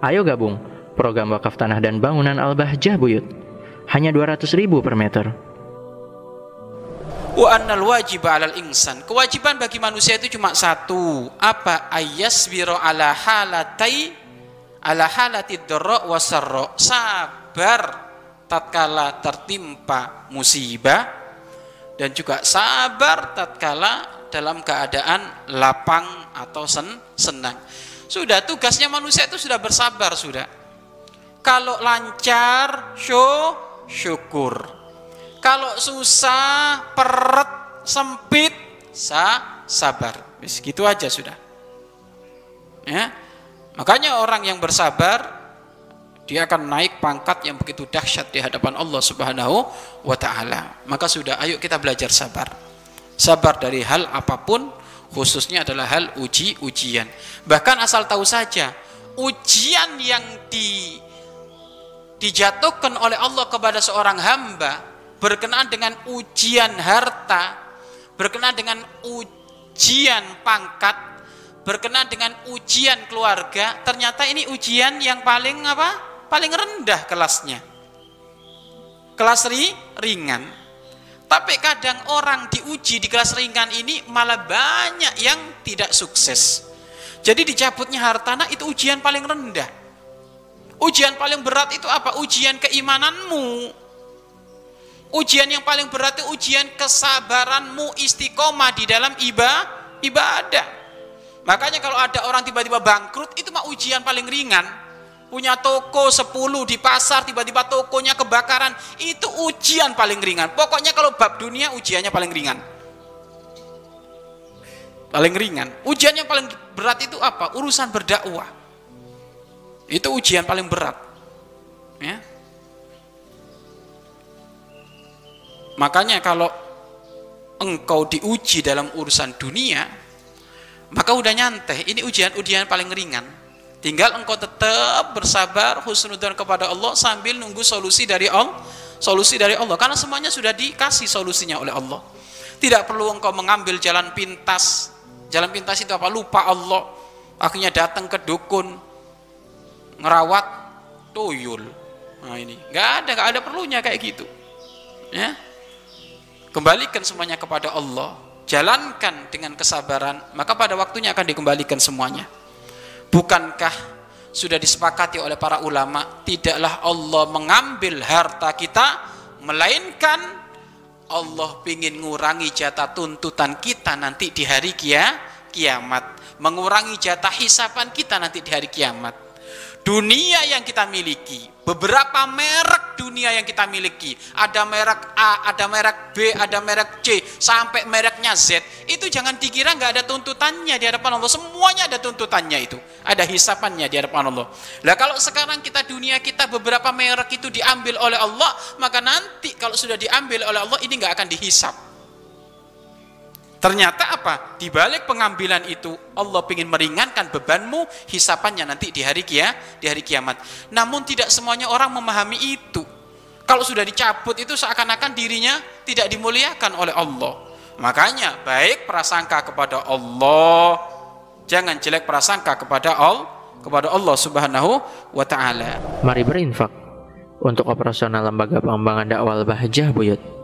Ayo gabung program wakaf tanah dan bangunan Al-Bahjah Buyut. Hanya 200 ribu per meter. Wa annal wajib 'alal insan. Kewajiban bagi manusia itu cuma satu. Apa? Ayyasbiru ala halatai ala halati dharra wa sarra. Sabar tatkala tertimpa musibah dan juga sabar tatkala dalam keadaan lapang atau sen senang. Sudah tugasnya manusia itu sudah bersabar sudah. Kalau lancar, show, syukur. Kalau susah, peret, sempit, sa sabar. Wis gitu aja sudah. Ya. Makanya orang yang bersabar dia akan naik pangkat yang begitu dahsyat di hadapan Allah Subhanahu wa taala. Maka sudah ayo kita belajar sabar. Sabar dari hal apa pun khususnya adalah hal uji-ujian. Bahkan asal tahu saja, ujian yang di dijatuhkan oleh Allah kepada seorang hamba berkenaan dengan ujian harta, berkenaan dengan ujian pangkat, berkenaan dengan ujian keluarga, ternyata ini ujian yang paling apa? Paling rendah kelasnya. Kelas ri, ringan. Tapi kadang orang diuji di kelas ringan ini malah banyak yang tidak sukses. Jadi dicabutnya hartana itu ujian paling rendah. Ujian paling berat itu apa? Ujian keimananmu. Ujian yang paling berat itu ujian kesabaranmu istiqomah di dalam ibadah. Makanya kalau ada orang tiba-tiba bangkrut itu mah ujian paling ringan. Punya toko 10 di pasar tiba-tiba tokonya kebakaran itu ujian paling ringan. Pokoknya kalau bab dunia ujiannya paling ringan. Paling ringan. Ujian yang paling berat itu apa? Urusan berdakwah. Itu ujian paling berat. Ya. Makanya kalau engkau diuji dalam urusan dunia, maka udah nyantai. Ini ujian-ujian paling ringan. Tinggal engkau tetap bersabar husnudzon kepada Allah sambil nunggu solusi dari Allah, solusi dari Allah. Karena semuanya sudah dikasih solusinya oleh Allah. Tidak perlu engkau mengambil jalan pintas. Jalan pintas itu apa? Lupa Allah. Akhirnya datang ke dukun ngerawat tuyul. Nah ini, nggak ada, nggak ada perlunya kayak gitu. Ya, kembalikan semuanya kepada Allah jalankan dengan kesabaran maka pada waktunya akan dikembalikan semuanya bukankah sudah disepakati oleh para ulama tidaklah Allah mengambil harta kita melainkan Allah ingin mengurangi jatah tuntutan kita nanti di hari kia, kiamat. Mengurangi jatah hisapan kita nanti di hari kiamat. Dunia yang kita miliki, beberapa merek dunia yang kita miliki, ada merek A, ada merek B, ada merek C, sampai mereknya Z, itu jangan dikira nggak ada tuntutannya di hadapan Allah. Semuanya ada tuntutannya itu, ada hisapannya di hadapan Allah. Lah kalau sekarang kita dunia kita beberapa merek itu diambil oleh Allah, maka nanti kalau sudah diambil oleh Allah ini nggak akan dihisap. Ternyata apa? Di balik pengambilan itu Allah ingin meringankan bebanmu hisapannya nanti di hari kia, di hari kiamat. Namun tidak semuanya orang memahami itu. Kalau sudah dicabut itu seakan-akan dirinya tidak dimuliakan oleh Allah. Makanya baik prasangka kepada Allah, jangan jelek prasangka kepada Allah, kepada Allah Subhanahu wa taala. Mari berinfak untuk operasional lembaga pengembangan dakwah Bahjah Buyut.